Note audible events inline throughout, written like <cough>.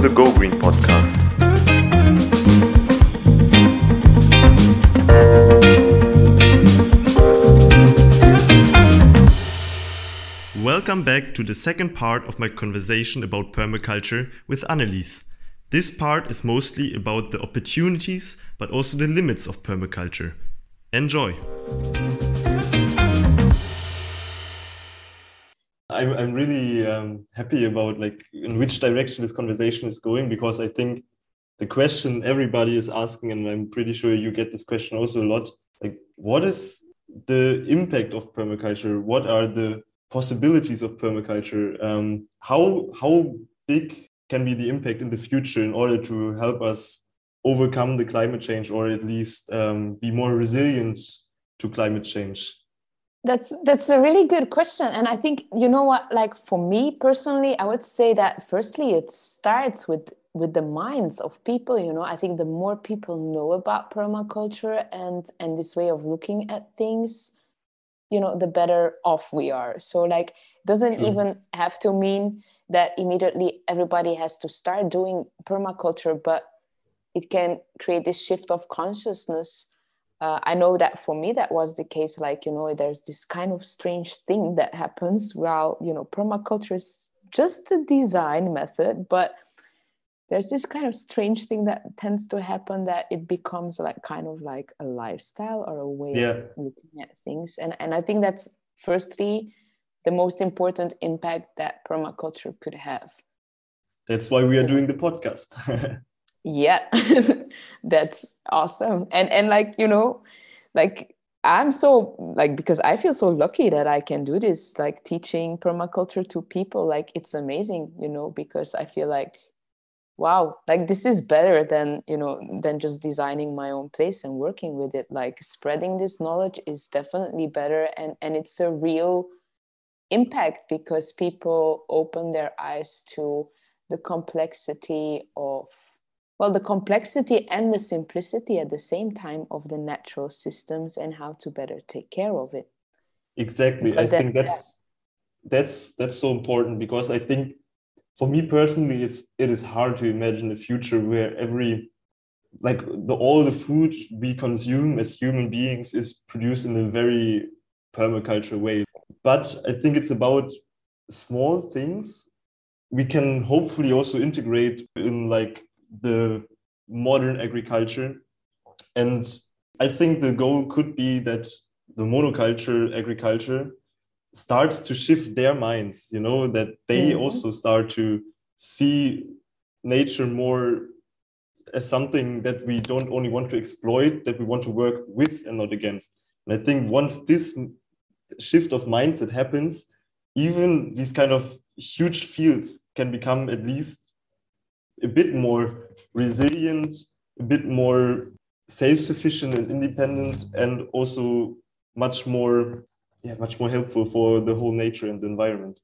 the Go Green podcast. Welcome back to the second part of my conversation about permaculture with Annelies. This part is mostly about the opportunities but also the limits of permaculture. Enjoy! I'm, I'm really um, happy about like in which direction this conversation is going because I think the question everybody is asking, and I'm pretty sure you get this question also a lot, like what is the impact of permaculture? What are the possibilities of permaculture? Um, how how big can be the impact in the future in order to help us overcome the climate change or at least um, be more resilient to climate change? That's that's a really good question, and I think you know what. Like for me personally, I would say that firstly, it starts with with the minds of people. You know, I think the more people know about permaculture and and this way of looking at things, you know, the better off we are. So like, doesn't True. even have to mean that immediately everybody has to start doing permaculture, but it can create this shift of consciousness uh, I know that for me that was the case. Like you know, there's this kind of strange thing that happens while you know permaculture is just a design method, but there's this kind of strange thing that tends to happen that it becomes like kind of like a lifestyle or a way yeah. of looking at things. And and I think that's firstly the most important impact that permaculture could have. That's why we are doing the podcast. <laughs> yeah <laughs> that's awesome. And and like you know like i'm so like because i feel so lucky that i can do this like teaching permaculture to people. Like it's amazing you know because i feel like wow like this is better than you know than just designing my own place and working with it. Like spreading this knowledge is definitely better and and it's a real impact because people open their eyes to the complexity of well the complexity and the simplicity at the same time of the natural systems and how to better take care of it. Exactly. I think that's that's that's so important because i think for me personally it's it is hard to imagine a future where every like the all the food we consume as human beings is produced in a very permaculture way. But i think it's about small things we can hopefully also integrate in like the modern agriculture. And I think the goal could be that the monoculture agriculture starts to shift their minds, you know, that they mm-hmm. also start to see nature more as something that we don't only want to exploit, that we want to work with and not against. And I think once this shift of mindset happens, even these kind of huge fields can become at least a bit more resilient, a bit more self-sufficient and independent, and also much more, yeah, much more helpful for the whole nature and the environment.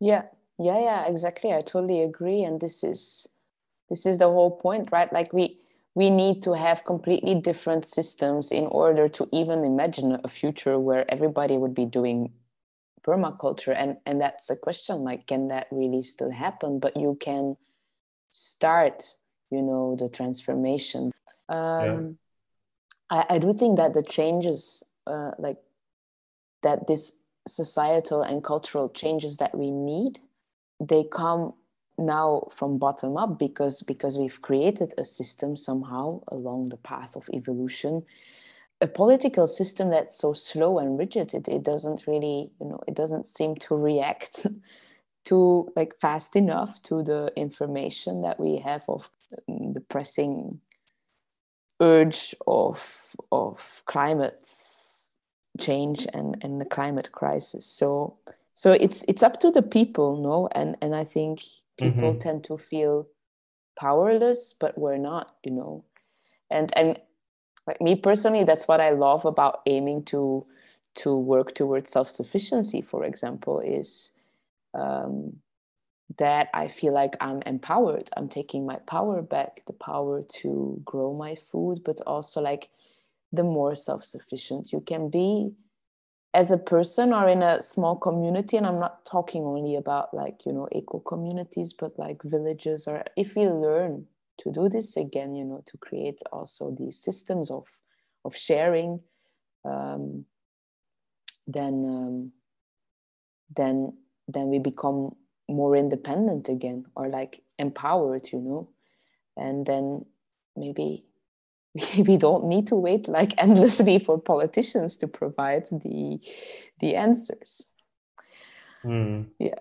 Yeah, yeah, yeah, exactly. I totally agree, and this is this is the whole point, right? Like we we need to have completely different systems in order to even imagine a future where everybody would be doing permaculture and and that's a question like can that really still happen but you can start you know the transformation um, yeah. I, I do think that the changes uh, like that this societal and cultural changes that we need they come now from bottom up because because we've created a system somehow along the path of evolution a political system that's so slow and rigid it, it doesn't really you know it doesn't seem to react <laughs> to like fast enough to the information that we have of the pressing urge of of climate change and and the climate crisis. So so it's it's up to the people no? And and i think people mm-hmm. tend to feel powerless but we're not you know? And and like me personally that's what i love about aiming to to work towards self-sufficiency for example is um, that I feel like I'm empowered. I'm taking my power back, the power to grow my food, but also like the more self sufficient you can be, as a person or in a small community and i'm not talking only about like you know eco communities but like villages or if we learn to do this again you know to create also these systems of of sharing um, then um, then then we become more independent again or like empowered you know and then maybe <laughs> we don't need to wait like <laughs> endlessly for politicians to provide the the answers mm. yeah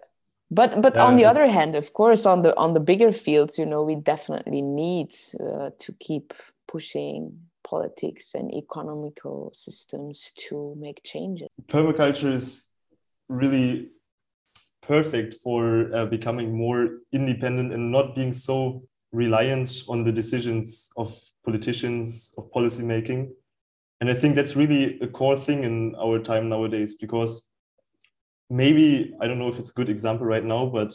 but but yeah. on the other hand of course on the on the bigger fields you know we definitely need uh, to keep pushing politics and economical systems to make changes permaculture is really perfect for uh, becoming more independent and not being so reliant on the decisions of politicians, of policy making. And I think that's really a core thing in our time nowadays because maybe, I don't know if it's a good example right now, but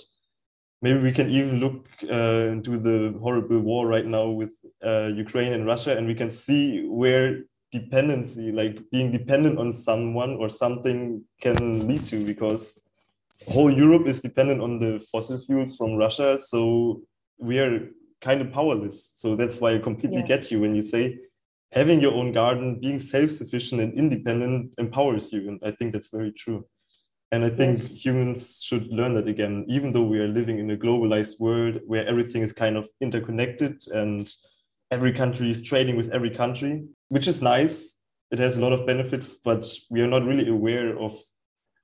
maybe we can even look uh, into the horrible war right now with uh, Ukraine and Russia, and we can see where dependency, like being dependent on someone or something, can lead to because whole Europe is dependent on the fossil fuels from Russia. So we are kind of powerless. So that's why I completely yeah. get you when you say having your own garden, being self-sufficient and independent empowers you. And I think that's very true. And I think yes. humans should learn that again, even though we are living in a globalized world where everything is kind of interconnected and every country is trading with every country, which is nice. It has a lot of benefits, but we are not really aware of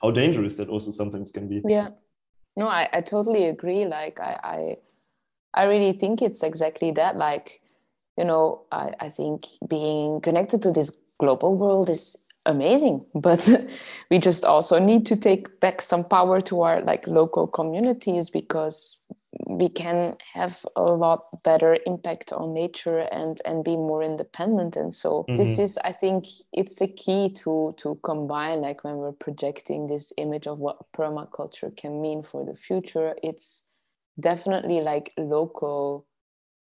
how dangerous that also sometimes can be. Yeah. No, I, I totally agree. Like I, I I really think it's exactly that. Like, you know, I, I think being connected to this global world is amazing, <laughs> but we just also need to take back some power to our like local communities because we can have a lot better impact on nature and and be more independent and so mm-hmm. this is i think it's a key to to combine like when we're projecting this image of what permaculture can mean for the future it's definitely like local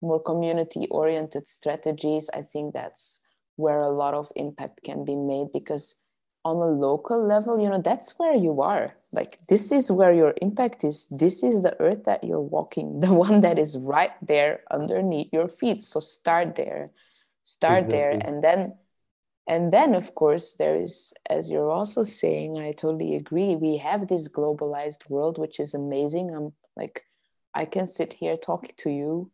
more community oriented strategies i think that's where a lot of impact can be made because on a local level you know that's where you are. Like this is where your impact is. This is the earth that you're walking <laughs> the one that is right there underneath your feet. So start there. Start exactly. there and then and then of course there is as you're also saying i totally agree we have this globalized world which is amazing. I'm like I can sit here talking to you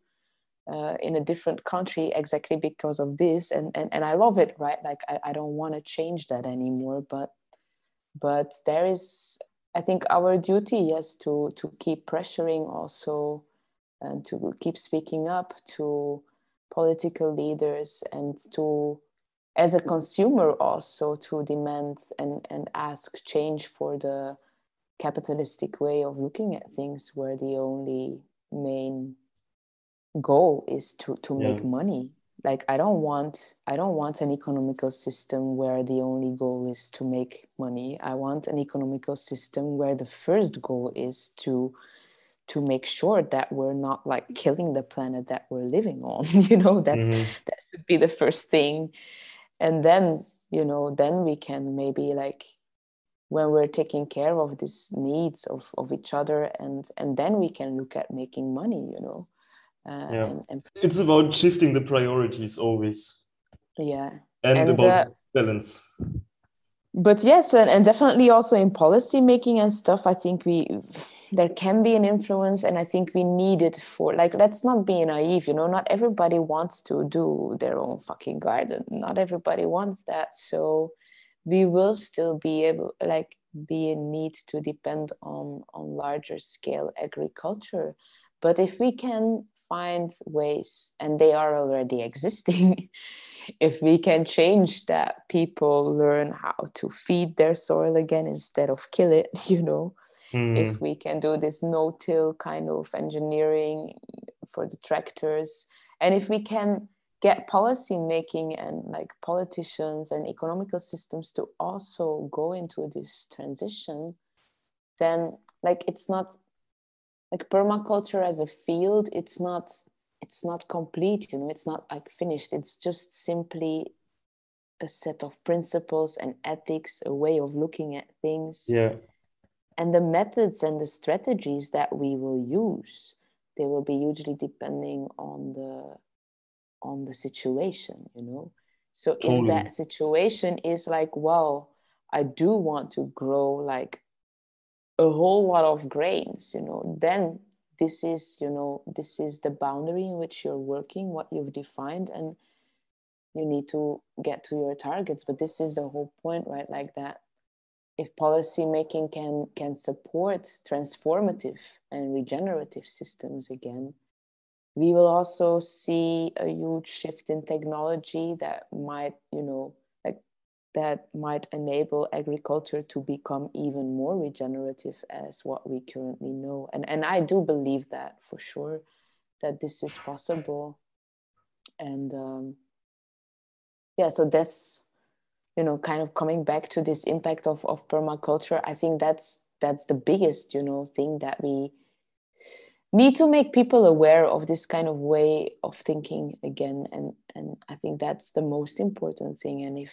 uh, in a different country exactly because of this and, and, and I love it, right? Like I, I don't want to change that anymore, but but there is I think our duty yes to to keep pressuring also and to keep speaking up to political leaders and to as a consumer also to demand and, and ask change for the capitalistic way of looking at things where the only main goal is to to yeah. make money. Like i don't want i don't want an economical system where the only goal is to make money. I want an economical system where the first goal is to to make sure that we're not like killing the planet that we're living on <laughs> you know? That mm-hmm. that should be the first thing. And then you know then we can maybe like when we're taking care of these needs of, of each other and and then we can look at making money you know uh, yeah. And, and, it's about shifting the priorities always. Yeah. And, and about uh, balance. but yes and, and definitely also in policy making and stuff i think we there can be an influence and i think we need it for like let's not be naive you know not everybody wants to do their own fucking garden. Not everybody wants that. So we will still be able like be in need to depend on on larger scale agriculture. But if we can find ways and they are already <laughs> existing if we can change that people learn how to feed their soil again instead of kill it <laughs> you know mm. if we can do this no-till kind of engineering for the tractors and if we can get policy making and like politicians and economical systems to also go into this transition then like it's not like permaculture as a field it's not it's not complete you know it's not like finished. It's just simply a set of principles and ethics a way of looking at things. Yeah. And the methods and the strategies that we will use they will be hugely depending on the on the situation you know? So totally. in that situation is like well i do want to grow like a whole lot of grains you know. Then this is you know this is the boundary in which you're working what you've defined and you need to get to your targets. But this is the whole point right? Like that if policy making can can support transformative and regenerative systems again we will also see a huge shift in technology that might you know that might enable agriculture to become even more regenerative as what we currently know. And and i do believe that for sure that this is possible. And um, yeah so that's you know kind of coming back to this impact of, of permaculture. I think that's that's the biggest you know thing that we need to make people aware of this kind of way of thinking again. And and i think that's the most important thing. And if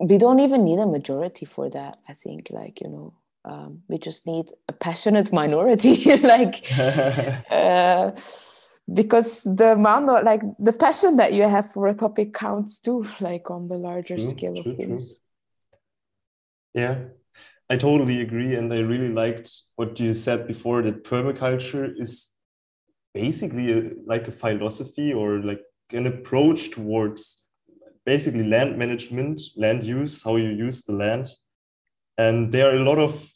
we don't even need a majority for that i think like you know um, we just need a passionate <laughs> minority <laughs> like <laughs> uh, because the amount of like the passion that you have for a topic counts too like on the larger true, scale true, of things true. yeah i totally agree and i really liked what you said before that permaculture is basically a, like a philosophy or like an approach towards basically land management land use how you use the land and there are a lot of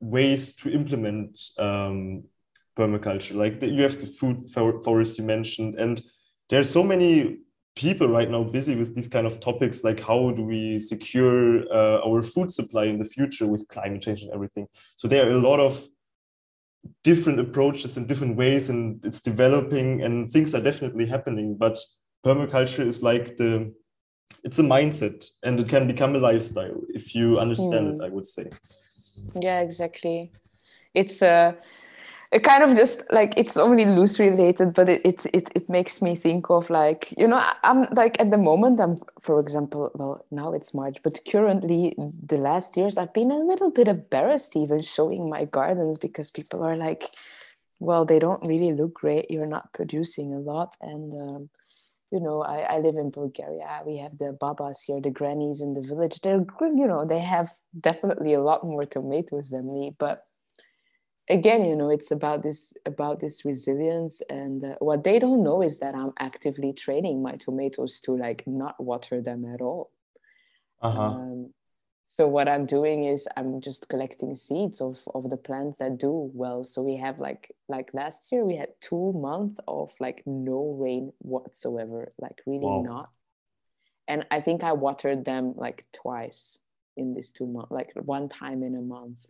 ways to implement um, permaculture. Like the, you have the food forest you mentioned, and there are so many people right now busy with these kind of topics like how do we secure uh, our food supply in the future with climate change and everything so there are a lot of different approaches and different ways and it's developing and things are definitely happening but permaculture is like the it's a mindset and it can become a lifestyle if you understand mm. it i would say. Yeah exactly. It's a it kind of just like it's only loose related but it, it it it makes me think of like you know i'm like at the moment i'm for example well now it's march but currently the last years i've been a little bit embarrassed even showing my gardens because people are like well they don't really look great. You're not producing a lot. And um, you know I, I live in bulgaria. We have the babas here the grannies in the village. They're you know they have definitely a lot more tomatoes than me but again you know it's about this about this resilience and uh, what they don't know is that i'm actively training my tomatoes to like not water them at all. Uh-huh. um, so what i'm doing is i'm just collecting seeds of of the plants that do well so we have like like last year we had two months of like no rain whatsoever like really wow. not and i think i watered them like twice in these two months like one time in a month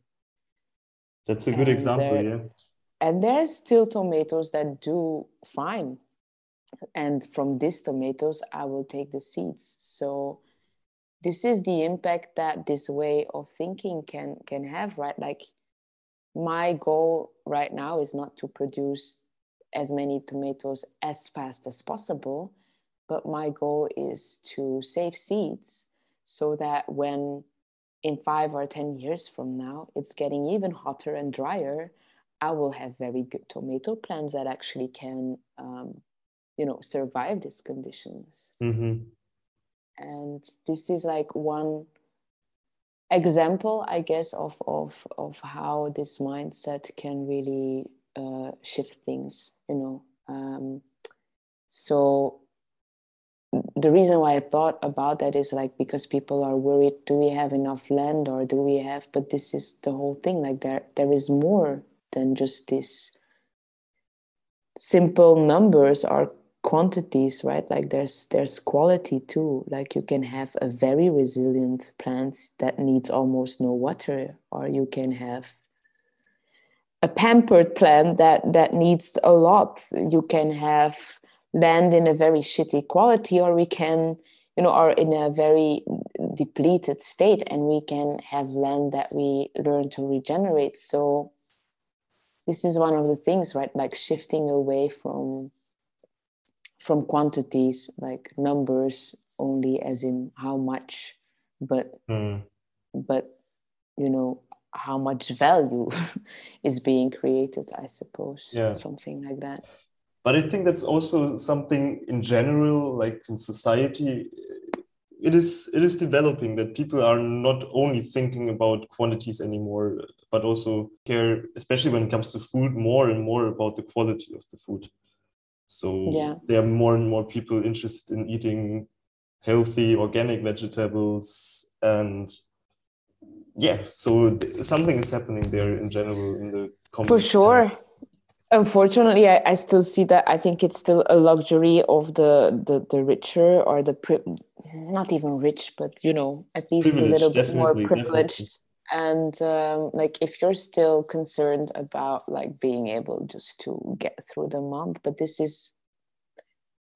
that's a good and example, there, yeah. And there's still tomatoes that do fine. And from these tomatoes, I will take the seeds. So this is the impact that this way of thinking can can have, right? Like my goal right now is not to produce as many tomatoes as fast as possible, but my goal is to save seeds so that when in five or 10 years from now, it's getting even hotter and drier. I will have very good tomato plants that actually can, um, you know, survive these conditions. Mm-hmm. And this is like one example, I guess, of, of, of how this mindset can really uh, shift things, you know. Um, so the reason why I thought about that is like because people are worried do we have enough land or do we have but this is the whole thing like there there is more than just this simple numbers or quantities right? Like there's there's quality too. Like you can have a very resilient plant that needs almost no water or you can have a pampered plant that that needs a lot. You can have land in a very shitty quality or we can you know are in a very depleted state and we can have land that we learn to regenerate. So this is one of the things right? Like shifting away from from quantities like numbers only as in how much but mm. but you know how much value <laughs> is being created i suppose. Yeah. Something like that. But i think that's also something in general like in society it is it is developing that people are not only thinking about quantities anymore but also care especially when it comes to food more and more about the quality of the food so yeah. there are more and more people interested in eating healthy organic vegetables and yeah so something is happening there in general in the for sure sense. unfortunately I, I still see that i think it's still a luxury of the the, the richer or the pri- not even rich but you know at least a little bit more privileged definitely. And um, like if you're still concerned about like being able just to get through the month but this is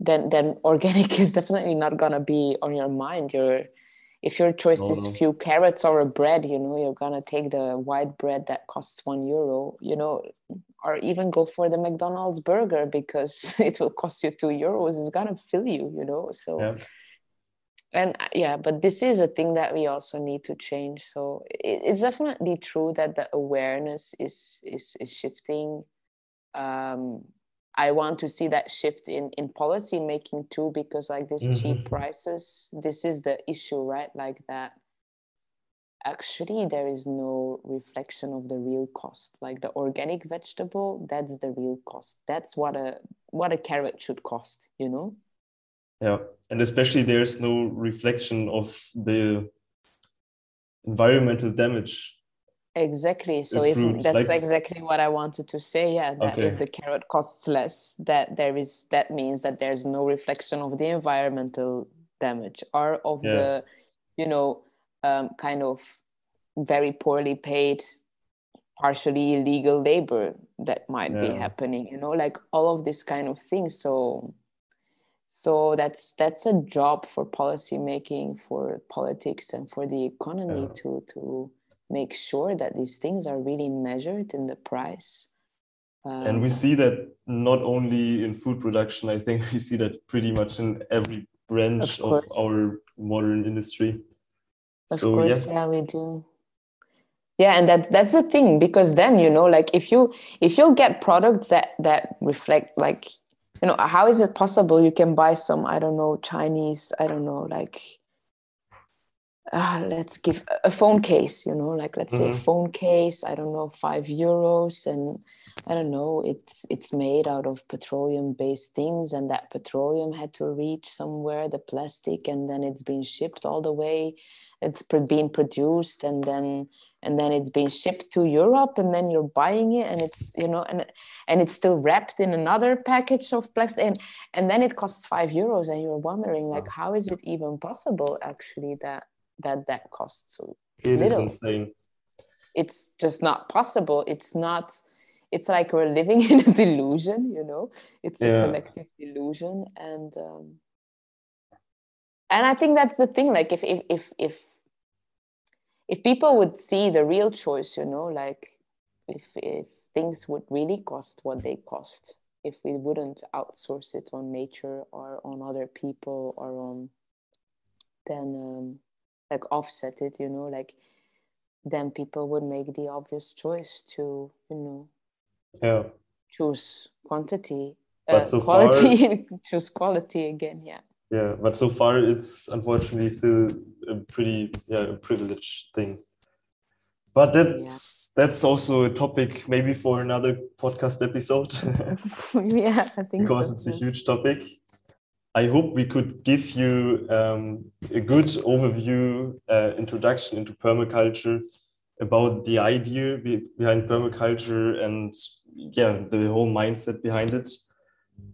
then then <laughs> organic is definitely not gonna be on your mind. You're if your choice is few carrots or a bread you know you're gonna take the white bread that costs one euro you know or even go for the mcdonald's burger because <laughs> it will cost you two euros. It's gonna fill you you know so yeah. And uh, yeah but this is a thing that we also need to change so it, it's definitely true that the awareness is is is shifting um I want to see that shift in in policy making too, because like this mm-hmm. cheap prices, this is the issue, right? Like that. Actually, there is no reflection of the real cost. Like the organic vegetable, that's the real cost. That's what a what a carrot should cost. You know. Yeah, and especially there's no reflection of the environmental damage exactly so if, if that's like... exactly what i wanted to say yeah that okay. if the carrot costs less that there is that means that there's no reflection of the environmental damage or of yeah. the you know um, kind of very poorly paid partially illegal labor that might yeah. be happening you know like all of this kind of things so so that's that's a job for policy making for politics and for the economy yeah. to to make sure that these things are really measured in the price. Um, and we see that not only in food production, I think <laughs> we see that pretty much in every branch of, of our modern industry. Of so, course, yeah. yeah, we do. Yeah, and that that's the thing because then you know, like if you if you get products that that reflect like you know how is it possible you can buy some i don't know chinese i don't know like uh, let's give a phone case you know like let's mm-hmm. say a mm-hmm. phone case i don't know five euros and i don't know it's it's made out of petroleum based things and that petroleum had to reach somewhere the plastic and then it's been shipped all the way it's being produced and then and then it's being shipped to europe and then you're buying it and it's you know and and it's still wrapped in another package of plastic and and then it costs five euros and you're wondering like how is it even possible actually that that that costs so it little. is insane it's just not possible it's not it's like we're living <laughs> in a delusion you know it's yeah. a collective delusion and um and i think that's the thing like if if if if if people would see the real choice you know like if if things would really cost what they cost if we wouldn't outsource it on nature or on other people or on then um, like offset it you know like then people would make the obvious choice to you know yeah. choose quantity uh, so quality <laughs> far, choose quality again yeah yeah but so far it's unfortunately still a pretty yeah a privileged thing but that's yeah. that's also a topic maybe for another podcast episode <laughs> <laughs> yeah i think because so, it's a huge topic I hope we could give you um, a good overview, uh, introduction into permaculture, about the idea be behind permaculture and yeah, the whole mindset behind it.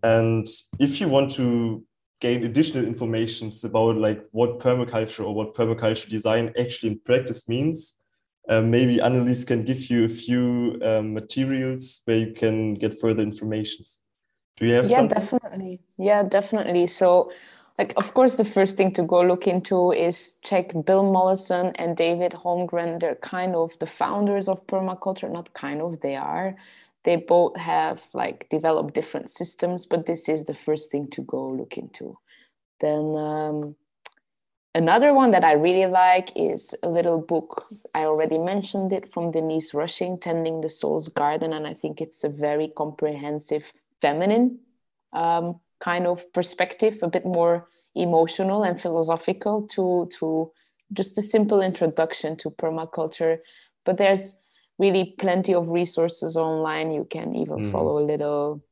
And if you want to gain additional information about like what permaculture or what permaculture design actually in practice means, uh, maybe Annelies can give you a few um, materials where you can get further informations. Do you have yeah, some? definitely. Yeah, definitely. So, like, of course, the first thing to go look into is check Bill Mollison and David Holmgren. They're kind of the founders of permaculture. Not kind of, they are. They both have like developed different systems but this is the first thing to go look into. Then um, another one that i really like is a little book. I already mentioned it from denise rushing tending the soul's garden and i think it's a very comprehensive feminine um, kind of perspective a bit more emotional and philosophical to to just a simple introduction to permaculture. But there's really plenty of resources online. You can even mm. follow a little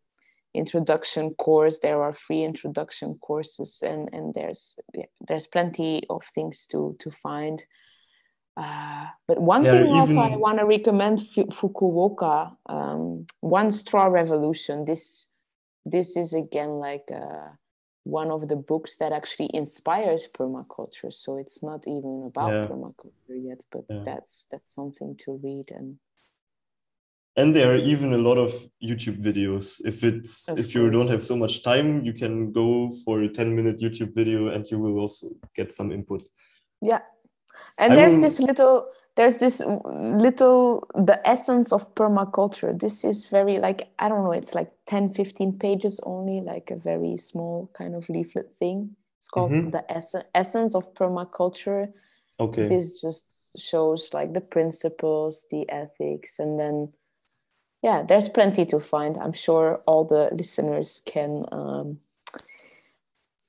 introduction course. There are free introduction courses, and and there's yeah, there's plenty of things to to find. Uh, but one yeah, thing even... also I want to recommend Fukuoka, um, One Straw Revolution. This this is again like uh, one of the books that actually inspires permaculture so it's not even about yeah. permaculture yet but yeah. that's that's something to read and and there are even a lot of youtube videos. If it's of if you don't have so much time you can go for a 10 minute youtube video and you will also get some input. Yeah. And I there's this little there's this little the essence of permaculture. This is very like i don't know it's like 10 15 pages only like a very small kind of leaflet thing. It's called mm-hmm. the ess- essence of permaculture. Okay. This just shows like the principles the ethics and then yeah there's plenty to find. I'm sure all the listeners can um,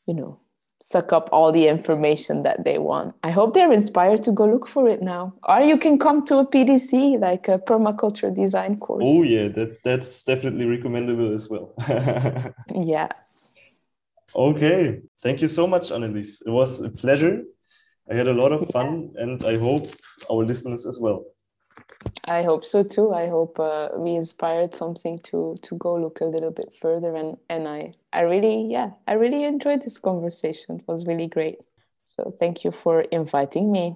you know suck up all the information that they want. I hope they're inspired to go look for it now. Or you can come to a PDC, like a permaculture design course. Oh yeah, that that's definitely recommendable as well. <laughs> yeah. Okay. Thank you so much, Annelies. It was a pleasure. I had a lot of fun yeah. and I hope our listeners as well. I hope so too. I hope uh, we inspired something to to go look a little bit further, and and I I really yeah I really enjoyed this conversation. It was really great. So thank you for inviting me.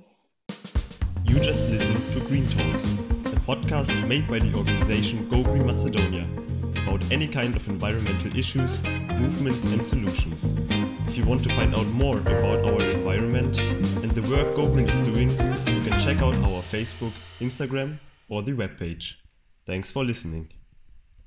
You just listened to Green Talks, a podcast made by the organization Go Green Macedonia about any kind of environmental issues, movements, and solutions. If you want to find out more about our environment and the work Go Green is doing, you can check out our Facebook, Instagram, or the webpage. Thanks for listening.